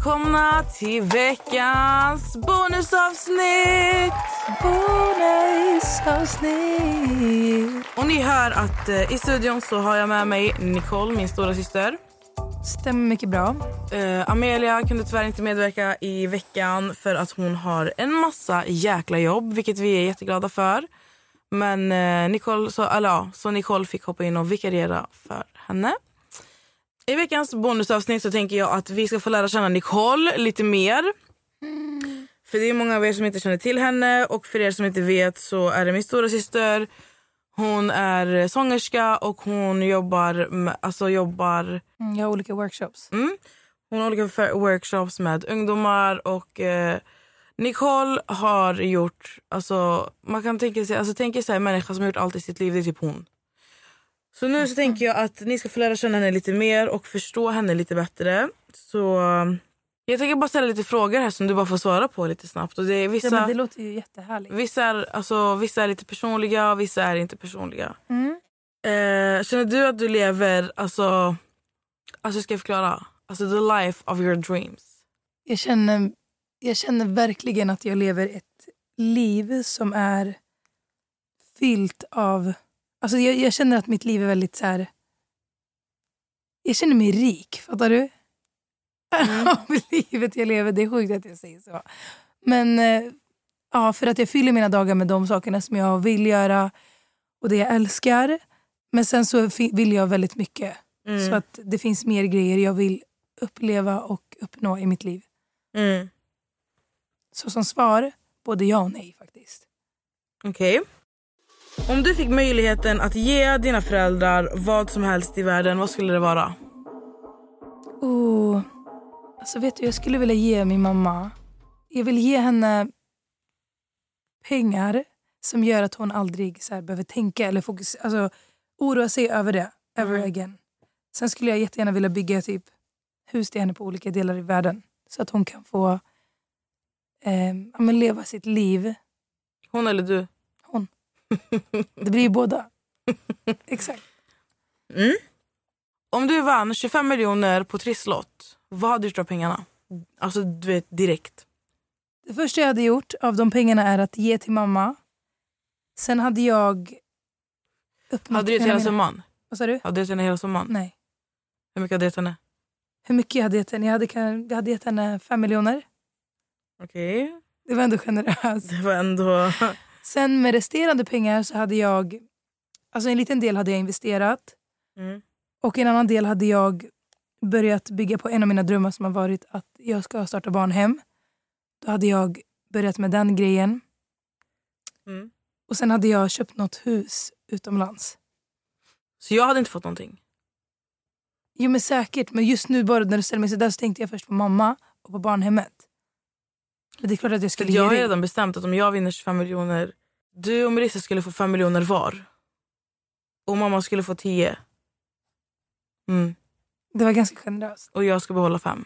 Välkomna till veckans bonusavsnitt! Bonusavsnitt Och ni hör att eh, i studion så har jag med mig Nicole, min stora syster. Stämmer mycket bra. Eh, Amelia kunde tyvärr inte medverka i veckan för att hon har en massa jäkla jobb, vilket vi är jätteglada för. Men eh, Nicole, så, eller, ja, så Nicole fick hoppa in och vikariera för henne. I veckans bonusavsnitt så tänker jag att vi ska få lära känna Nicole lite mer. För det är många av er som inte känner till henne och för er som inte vet så är det min stora syster. Hon är sångerska och hon jobbar, med, alltså jobbar Mm, jag har olika workshops. Mm. Hon har olika workshops med ungdomar och eh, Nicole har gjort, alltså man kan tänka sig, alltså tänka sig en människa som har gjort allt i sitt liv, det är typ hon. Så nu så tänker jag att ni ska få lära känna henne lite mer och förstå henne lite bättre. Så jag tänker bara ställa lite frågor här som du bara får svara på lite snabbt. Och det är vissa, Ja, men det låter ju jättehärligt. vissa, är, alltså, vissa är lite personliga och vissa är inte personliga. Mm. Eh, känner du att du lever, alltså, alltså ska jag förklara? Alltså the life of your dreams. Jag känner, jag känner verkligen att jag lever ett liv som är fyllt av... Alltså jag, jag känner att mitt liv är väldigt så här... Jag känner mig rik, fattar du? Av livet jag lever. Det är sjukt att jag säger så. Men eh, ja, för att jag fyller mina dagar med de sakerna som jag vill göra och det jag älskar. Men sen så vill jag väldigt mycket. Mm. Så att det finns mer grejer jag vill uppleva och uppnå i mitt liv. Mm. Så som svar, både ja och nej faktiskt. Okej. Om du fick möjligheten att ge dina föräldrar vad som helst i världen, vad skulle det vara? Oh, alltså vet du, jag skulle vilja ge min mamma, jag vill ge henne pengar som gör att hon aldrig så här, behöver tänka eller fokus, alltså, oroa sig över det ever Mm. again. Sen skulle jag jättegärna vilja bygga typ hus till henne på olika delar i världen. Så att hon kan få eh, leva sitt liv. Hon eller du? Det blir ju båda. Exakt. Mm. Om du vann 25 miljoner på Trisslott, vad hade du gjort av pengarna? Alltså du vet direkt. Det första jag hade gjort av de pengarna är att ge till mamma. Sen hade jag... Hade du gett mina- hela summan? Vad sa du? Hade du gett henne hela summan? Nej. Hur mycket hade du gett henne? Hur mycket jag hade gett henne? Jag hade, jag hade gett henne fem miljoner. Okej, Det var ändå generöst. det var ändå... Sen med resterande pengar så hade jag... Alltså en liten del hade jag investerat. Mm. Och en annan del hade jag börjat bygga på en av mina drömmar som har varit att jag ska starta barnhem. Då hade jag börjat med den grejen. Mm. Och sen hade jag köpt något hus utomlands. Så jag hade inte fått någonting? Jo men säkert, men just nu bara när du ställer mig så där så tänkte jag först på mamma och på barnhemmet. Det är klart att jag skulle jag har redan bestämt att om jag vinner 25 miljoner, du och Melissa skulle få 5 miljoner var. Och mamma skulle få 10. Mm. Det var ganska generöst. Och jag ska behålla 5.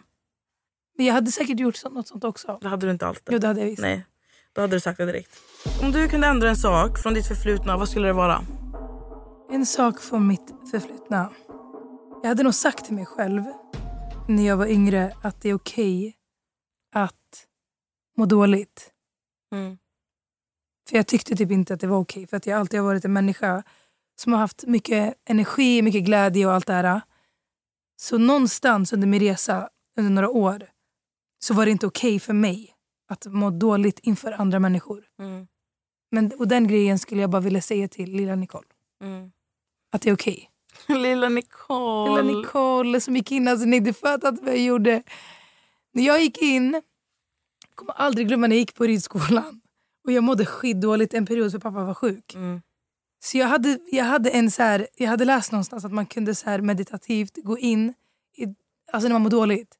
Men jag hade säkert gjort så, något sånt också. Det hade du inte alltid. Jo det hade jag visst. Nej, då hade du sagt det direkt. Om du kunde ändra en sak från ditt förflutna, vad skulle det vara? En sak från mitt förflutna. Jag hade nog sagt till mig själv när jag var yngre att det är okej att må dåligt. Mm. För jag tyckte typ inte att det var okej. För att jag alltid har varit en människa som har haft mycket energi, mycket glädje och allt det här. Så någonstans under min resa, under några år, så var det inte okej för mig att må dåligt inför andra människor. Mm. Men, och den grejen skulle jag bara vilja säga till lilla Nicole. Mm. Att det är okej. Lilla Nicole. Lilla Nicole som gick in, alltså ni inte fattat vad jag gjorde. När jag gick in, kommer aldrig glömma när jag gick på ridskolan. Och jag mådde skitdåligt en period för pappa var sjuk. Mm. Så jag hade, jag hade, en så här, jag hade läst någonstans att man kunde så här meditativt gå in, i, alltså när man mår dåligt,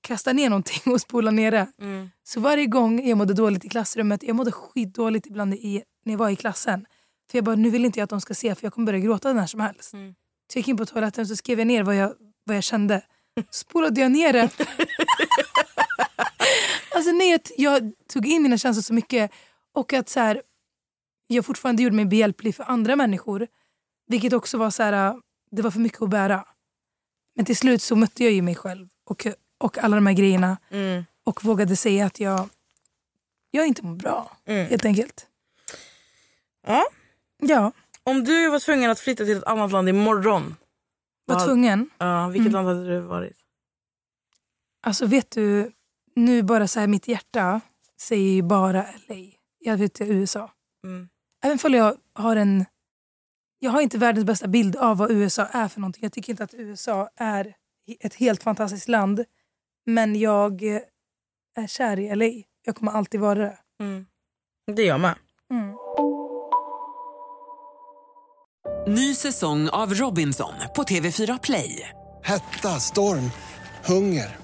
kasta ner någonting och spola ner det. Mm. Så varje gång jag mådde dåligt i klassrummet, jag mådde skitdåligt ibland i, när jag var i klassen. För jag bara, nu vill inte jag att de ska se för jag kommer börja gråta när som helst. Mm. Så jag gick in på toaletten och så skrev jag ner vad jag, vad jag kände. Spolade jag ner det. alltså nej, jag, tog in mina känslor så mycket. Och att så här, jag fortfarande gjorde mig behjälplig för andra människor. Vilket också var så här, det var för mycket att bära. Men till slut så mötte jag ju mig själv och, och alla de här grejerna. Mm. Och vågade säga att jag, jag inte mår bra. Mm. Helt enkelt. Ja. Ja, Om du var tvungen att flytta till ett annat land imorgon, var Vad- tvungen. ja, vilket Mm. land hade du varit? Alltså vet du, nu bara så här mitt hjärta säger ju bara LA. Jag vet inte, USA. Mm. Även om jag har en... Jag har inte världens bästa bild av vad USA är för någonting. Jag tycker inte att USA är ett helt fantastiskt land. Men jag är kär i LA. Jag kommer alltid vara det. Mm. Det är jag med. Mm. Ny säsong av Robinson på TV4 Play. Hetta, storm, hunger.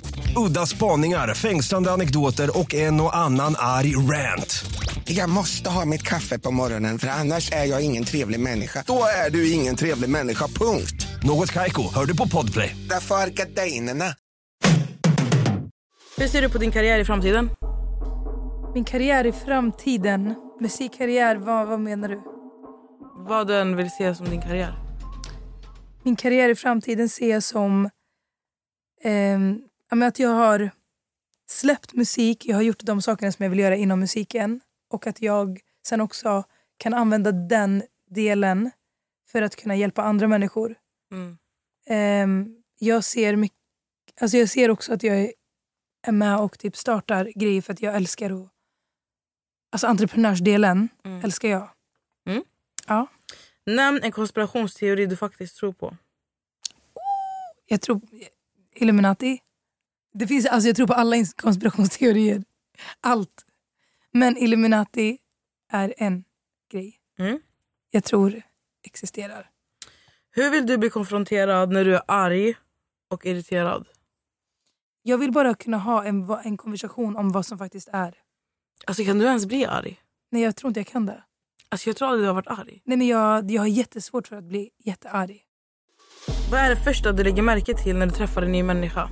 Udda spaningar, fängslande anekdoter och en och annan arg rant. Jag måste ha mitt kaffe på morgonen för annars är jag ingen trevlig människa. Då är du ingen trevlig människa, punkt. Något Kaiko, hör du på Podplay. Därför är gardinerna. Hur ser du på din karriär i framtiden? Min karriär i framtiden. Musikkarriär, vad, vad menar du? Vad du än vill se som din karriär. Min karriär i framtiden ser jag som ja, men att jag har släppt musik, jag har gjort de sakerna som jag vill göra inom musiken och att jag sen också kan använda den delen för att kunna hjälpa andra människor. Mm. Ehm, jag, ser mycket, alltså jag ser också att jag är- är med och typ startar grejer för att jag älskar att... Alltså entreprenörsdelen Mm. älskar jag. Mm. Ja. Nämn en konspirationsteori du faktiskt tror på. Jag tror Illuminati. Det finns, alltså jag tror på alla konspirationsteorier. Allt. Men Illuminati är en grej. Mm. Jag tror existerar. Hur vill du bli konfronterad när du är arg och irriterad? Jag vill bara kunna ha en, en konversation om vad som faktiskt är. Alltså Kan du ens bli arg? Nej, jag tror inte jag kan det. Alltså Jag tror aldrig du har varit arg. Nej, men jag, jag har jättesvårt för att bli jättearg. Vad är det första du lägger märke till när du träffar en ny människa?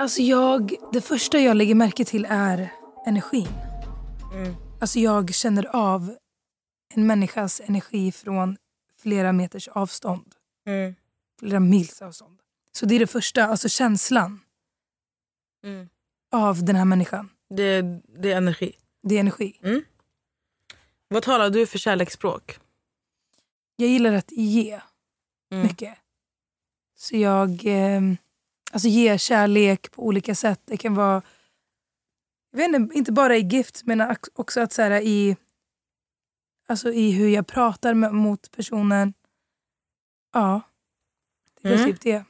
Alltså jag, det första jag lägger märke till är energin. Mm. Alltså jag känner av en människas energi från flera meters avstånd. Mm. Flera mils avstånd. Så det är det första, alltså känslan Mm. av den här människan. Det, det är energi. Det är energi. Vad talar du för kärleksspråk? Jag gillar att ge Mm. mycket. Så jag eh, alltså ger kärlek på olika sätt. Det kan vara, jag vet inte, inte bara i gift men också att så här, i, alltså i hur jag pratar med, mot personen. Ja, det är Mm. typ det.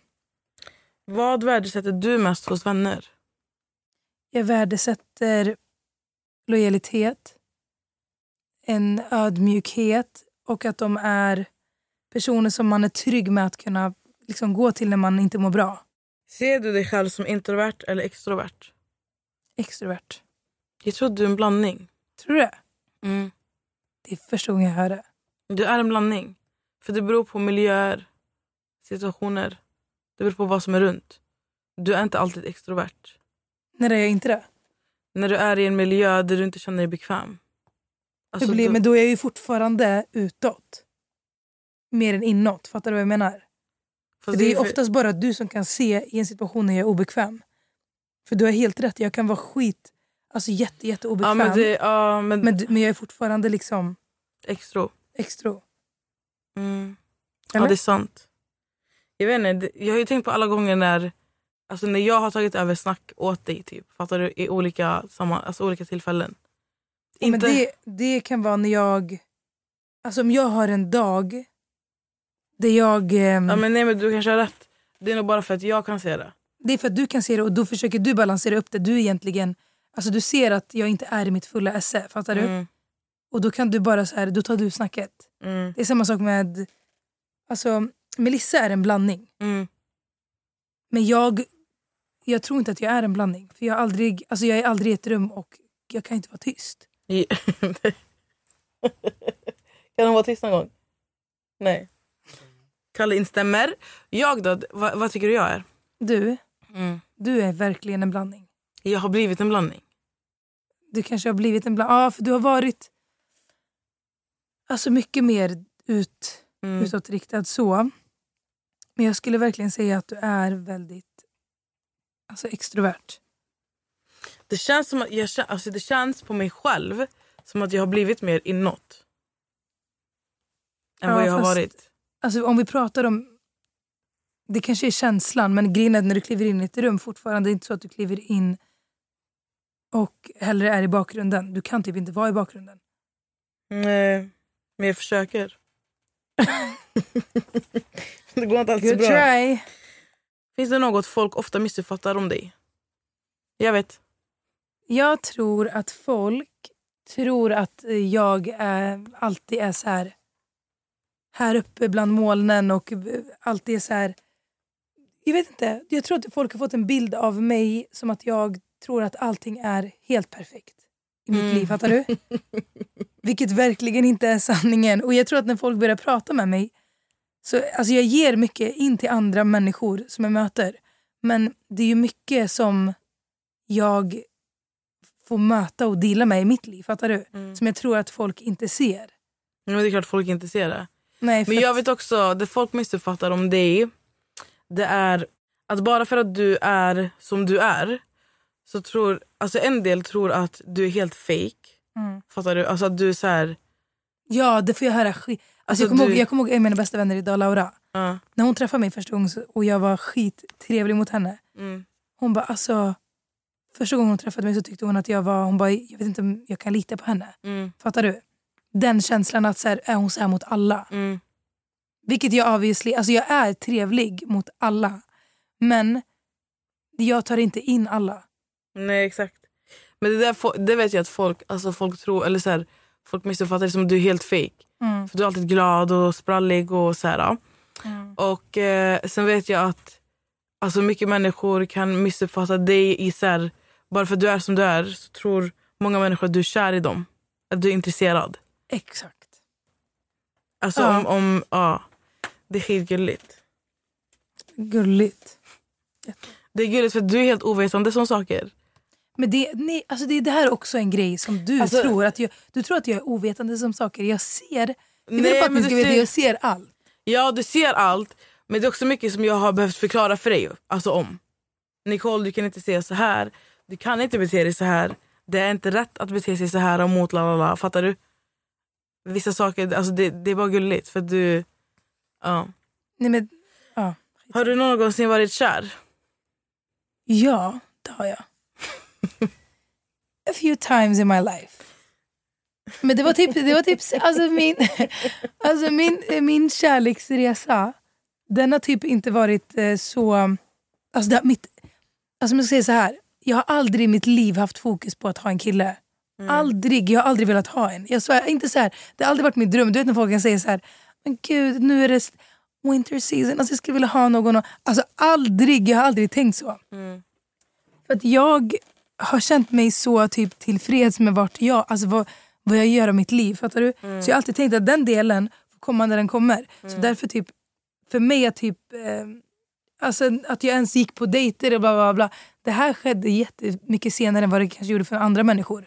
Vad värdesätter du mest hos vänner? Jag värdesätter lojalitet, en ödmjukhet och att de är personer som man är trygg med att kunna liksom, gå till när man inte mår bra. Ser du dig själv som introvert eller extrovert? Extrovert. Jag tror du är en blandning. Tror du det? Mm. Det är första gången jag hör det. Du är en blandning. För det beror på miljöer, situationer. Det beror på vad som är runt. Du är inte alltid extrovert. När är jag inte det? När du är i en miljö där du inte känner dig bekväm. Alltså, blir, då- men då är jag ju fortfarande utåt. Mer än inåt. Fattar du vad jag menar? Fast det är för- oftast bara du som kan se i en situation när jag är obekväm. För du har helt rätt, jag kan vara skit, alltså jätte, jätte Ja, obekväm. men, det, ja, men, men, men jag är fortfarande liksom extra. extra. Mm. Ja, det är sant. Jag vet inte, jag har ju tänkt på alla gånger när, alltså när jag har tagit över snack åt dig. Typ, fattar du? I olika, samma, alltså olika tillfällen. Ja, Men Inte, det, det kan vara när jag... Alltså om jag har en dag där jag... ehm, ja, men nej, men du kanske har rätt. Det är nog bara för att jag kan se det. Det är för att du kan se det och då försöker du balansera upp det. Du egentligen... Alltså du ser att jag inte är i mitt fulla esse. Fattar du? Mm, Och då kan du bara så här, då tar du snacket. mm, Det är samma sak med... Alltså Melissa är en blandning. mm. Men jag, jag tror inte att jag är en blandning. För jag, aldrig, alltså jag är aldrig i ett rum och jag kan inte vara tyst. Kan hon vara tyst någon gång? Nej. Kalle instämmer. Jag då? Vad, vad tycker du jag är? Du, Mm. du är verkligen en blandning. Jag har blivit en blandning. Du kanske har blivit en blandning. Ja, för du har varit alltså mycket mer ut, Mm. utåtriktad så. Men jag skulle verkligen säga att du är väldigt alltså extrovert. Det känns, som att jag, alltså det känns på mig själv som att jag har blivit mer inåt. Än Ja, vad jag har varit. Alltså om vi pratar om... Det kanske är känslan, men grejen är när du kliver in i ett rum fortfarande, det är inte så att du kliver in och hellre är i bakgrunden. Du kan typ inte vara i bakgrunden. Nej, men jag försöker. det går inte alltid så Good bra. try! Finns det något folk ofta missuppfattar om dig? Jag vet. Jag tror att folk tror att jag är, alltid är så här här uppe bland molnen och alltid är så här... Jag vet inte. Jag tror att folk har fått en bild av mig som att jag tror att allting är helt perfekt i mitt Mm. liv. Fattar du? Vilket verkligen inte är sanningen. Och jag tror att när folk börjar prata med mig så alltså jag ger mycket in till andra människor som jag möter. Men det är ju mycket som jag får möta och dela med i mitt liv. Fattar du? Mm. Som jag tror att folk inte ser. Men det är klart folk inte ser det. Nej, för Men jag vet också, det folk missuppfattar om dig det är att bara för att du är som du är så tror, alltså en del tror att du är helt fake. Mm. Fattar du? Alltså att du är så här, Ja, det får jag höra. skit- Alltså, Alltså, jag, kommer du- ihåg, jag kommer ihåg en av mina bästa vänner idag, Laura. ja, När hon träffade mig första gången och jag var skittrevlig mot henne. mm, Hon bara, alltså... Första gången hon träffade mig så tyckte hon att jag var... Hon bara, jag vet inte om jag kan lita på henne. mm, Fattar du? Den känslan att så här, är hon så här mot alla? mm, Vilket jag obviously... Alltså jag är trevlig mot alla. Men jag tar inte in alla. Nej exakt. Men det, där, det vet jag att folk, alltså folk tror, eller så här, folk missuppfattar det som att du är helt fake. Mm. För du är alltid glad och sprallig och så här. ja. Och eh, sen vet jag att alltså mycket människor kan missuppfatta dig i så här, bara för att du är som du är så tror många människor att du är kär i dem. Att du är intresserad. Exakt. Alltså Ja. om, om, ja. Det är skitgulligt. Gulligt. Det är gulligt för du är helt ovetande som saker. Men det, nej, alltså det, det här är också en grej som du Alltså- tror. att jag, Du tror att jag är ovetande som saker. Jag ser... Jag Nej, men du veta, ser- jag ser allt. Ja, du ser allt. Men det är också mycket som jag har behövt förklara för dig. Alltså om. Nicole, du kan inte se så här. Du kan inte bete dig så här. Det är inte rätt att bete sig så här och mot la la la. Fattar du? Vissa saker, alltså det, det är bara gulligt. För du... Ja. Nej, men, ja. Har du någonsin varit kär? ja, det har jag. A few times in my life. Men det var typ, det var typ alltså min, alltså min, min kärleksresa, den har typ inte varit eh, så... Alltså det, mitt, alltså jag ska säga så här, jag har aldrig i mitt liv haft fokus på att ha en kille. Aldrig, jag har aldrig velat ha en. Jag svär, inte så här, det har aldrig varit min dröm. Du vet när folk kan säga så här, men gud nu är det winter season, alltså jag skulle vilja ha någon. Och, alltså aldrig, jag har aldrig tänkt så. För att jag har känt mig så typ tillfreds med vart jag, alltså vad, vad jag gör av mitt liv. Fattar du? Så jag har alltid tänkt att den delen får komma när den kommer. Så därför typ, för mig att typ eh, Alltså att jag ens gick på dejter och bla bla bla. Det här skedde jättemycket senare än vad det kanske gjorde för andra människor.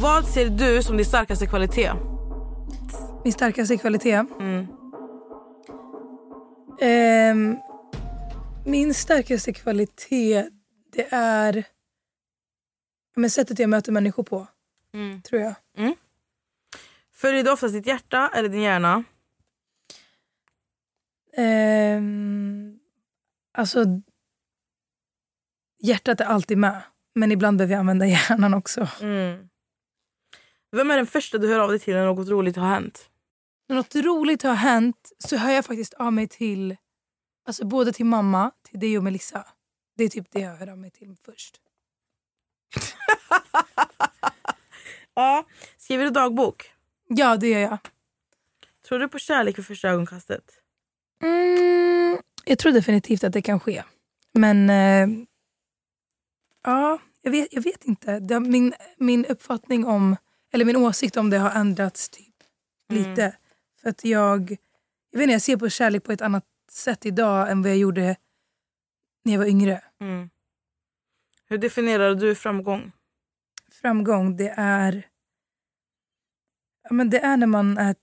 Vad ser du som din starkaste kvalitet? Min starkaste kvalitet? Mm. Ehm, min starkaste kvalitet det är men sättet jag möter människor på. Mm. Tror jag. Följer du oftast ditt hjärta eller din hjärna? Ehm, alltså, hjärtat är alltid med. Men ibland behöver jag använda hjärnan också. Mm. Vem är den första du hör av dig till när något roligt har hänt? När något roligt har hänt så hör jag faktiskt av mig till alltså både till mamma, till dig och Melissa. Det är typ det jag hör av mig till först. Ja. Skriver du dagbok? Ja, det gör jag. Tror du på kärlek vid första ögonkastet? Mm, jag tror definitivt att det kan ske. Men eh, ja, jag vet, jag vet inte. Min, min uppfattning om, eller min åsikt om det har ändrats typ Mm. lite. För att jag, jag vet inte, jag ser på kärlek på ett annat sätt idag än vad jag gjorde när jag var yngre. Mm. Hur definierar du framgång? Framgång, det är, ja, men det är när man är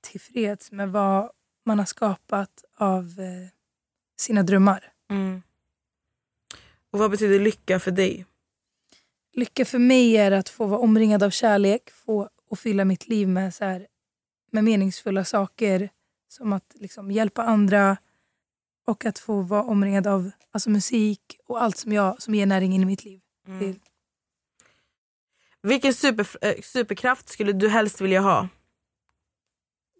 tillfreds med vad man har skapat av eh, sina drömmar. Mm. Och vad betyder lycka för dig? Lycka för mig är att få vara omringad av kärlek få, och fylla mitt liv med, så här, med meningsfulla saker. Som att liksom, hjälpa andra och att få vara omringad av alltså, musik och allt som, jag, som ger näring in i mitt liv. Det, Vilken super, eh, superkraft skulle du helst vilja ha?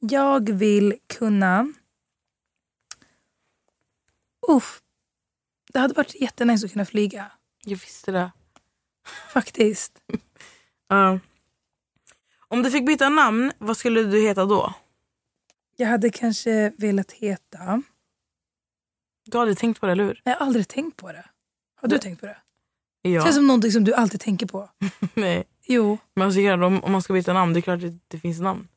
jag vill kunna... Uff, det hade varit jättenice att kunna flyga. Jag visste det. Faktiskt. Ja. Om du fick byta namn, vad skulle du heta då? Jag hade kanske velat heta... Du har aldrig tänkt på det, eller hur? Jag har aldrig tänkt på det. Har du tänkt på det? Det Ja. känns som någonting som du alltid tänker på. Nej. Jo. Men alltså, om, om man ska byta namn, det är klart att det finns namn.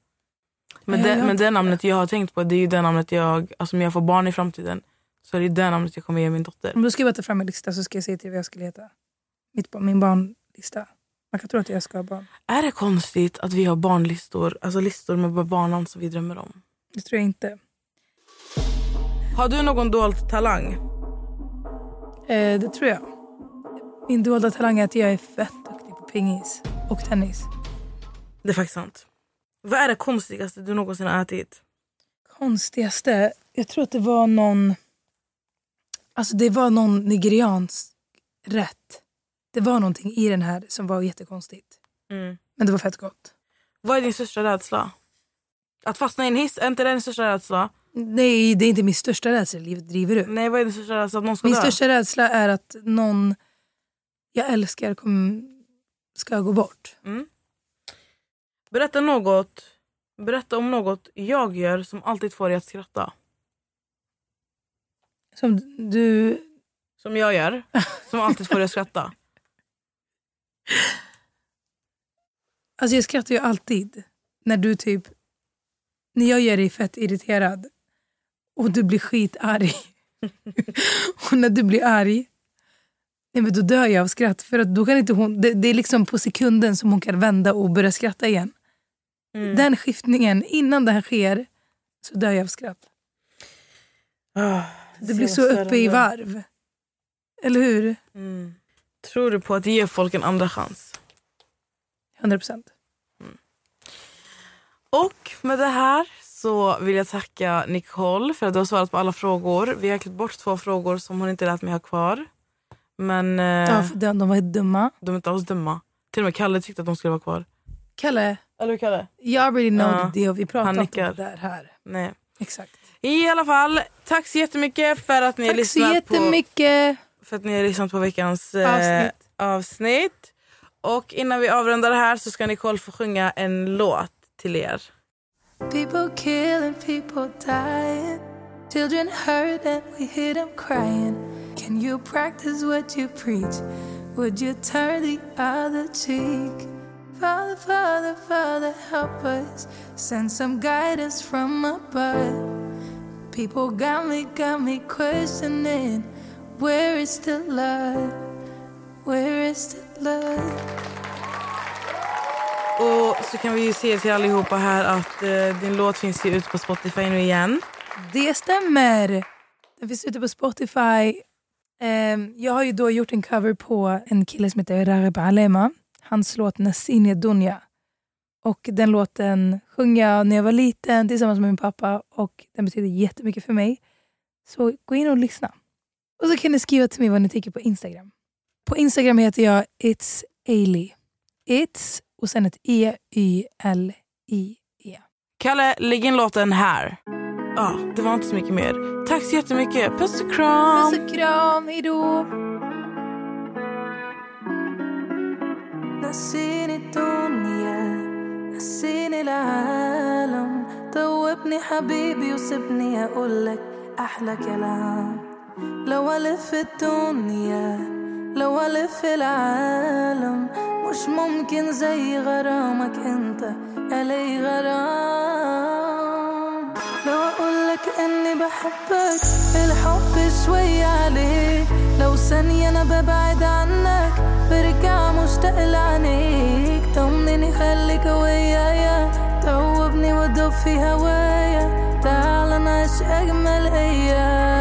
Men, Ja, det, men det namnet jag har tänkt på, det är ju det namnet jag... Alltså om jag får barn i framtiden, så är det det namnet jag kommer ge min dotter. Om du ska bara ta fram en lista så ska jag säga till dig vad jag skulle heta. Mitt, min barnlista. Man kan tro att jag ska ha barn. Är det konstigt att vi har barnlistor, alltså listor med barnnamn som vi drömmer om? Det tror jag inte. Har du någon dold talang? Eh, det tror jag. Min dolda talang är att jag är fett duktig på pingis och tennis. Det är faktiskt sant. Vad är det konstigaste du någonsin har ätit? Konstigaste? Jag tror att det var någon... Alltså det var någon nigeriansk rätt. Det var någonting i den här som var jättekonstigt. Mm. Men det var fett gott. Vad är din största rädsla? Att fastna i en hiss, är inte det din största rädsla? Nej, det är inte min största rädsla i livet. Driver du? Nej, vad är din största rädsla? Att någon ska Min dö? största rädsla är att någon jag älskar kom, ska gå bort. Mm. Berätta något Berätta om något jag gör som alltid får dig att skratta. Som du... Som jag gör, som alltid får dig att skratta. Alltså jag skrattar ju alltid när du typ... När jag gör dig fett irriterad och du blir skitarg. och när du blir arg, nej men då dör jag av skratt. För att då kan inte hon, det, det är liksom på sekunden som hon kan vända och börja skratta igen. Mm. Den skiftningen, innan det här sker, så dör jag av skratt. Ah, Det blir så uppe i varv. Eller hur? Mm. Tror du på att ge folk en andra chans? 100 procent. Och med det här så vill jag tacka Nicole för att du har svarat på alla frågor. Vi har klippt bort två frågor som hon inte lät mig ha kvar. Men eh, Ja, de, de var dumma. de är inte alls dumma. Till och med Kalle tyckte att de skulle vara kvar. Kalle, Eller Kalle? jag already know Ja, the deal. Vi pratar inte om det där här. Nej. Exakt. I alla fall, tack så jättemycket för att ni har Tack så lyssnat på jättemycket. För att ni har lyssnat på veckans eh, Avsnitt. avsnitt. Och innan vi avrundar det här så ska Nicole få sjunga en låt till er. People killing, people dying. Children hurt and we hear them crying. Can you practice what you preach? Would you turn the other cheek? Father, Father, Father, help us. Send some guidance from above. People got me, got me questioning. Where is the love? Where is the love? Och så kan vi ju se till allihopa här att eh, din låt finns ju ute på Spotify nu igen. Det stämmer. Den finns ute på Spotify. Ehm, jag har ju då gjort en cover på en kille som heter Rareb Alema. Hans låt Nasine Dunja. Och den låten sjöng jag när jag var liten tillsammans med min pappa och den betyder jättemycket för mig. Så gå in och lyssna. Och så kan ni skriva till mig vad ni tycker på Instagram. På Instagram heter jag It's Ailey. It's och sen ett E, Y, L, I, E. Kalle, lägg in låten här. Ja, det var inte så mycket mer. Tack så jättemycket. Puss och kram. Puss och kram, hejdå! نسيني الدنيا نسيني العالم توبني حبيبي وسيبني اقولك احلى كلام لو ألف الدنيا لو ألف العالم مش ممكن زي غرامك أنت الي غرام. لو اقولك إني بحبك الحب شوي عليك لو ثانية أنا ببعد عنك برجع مشتاق لعينيك. طمني خليك ويايا توبني ودوب في هوايا. تعال نعيش أجمل أيام.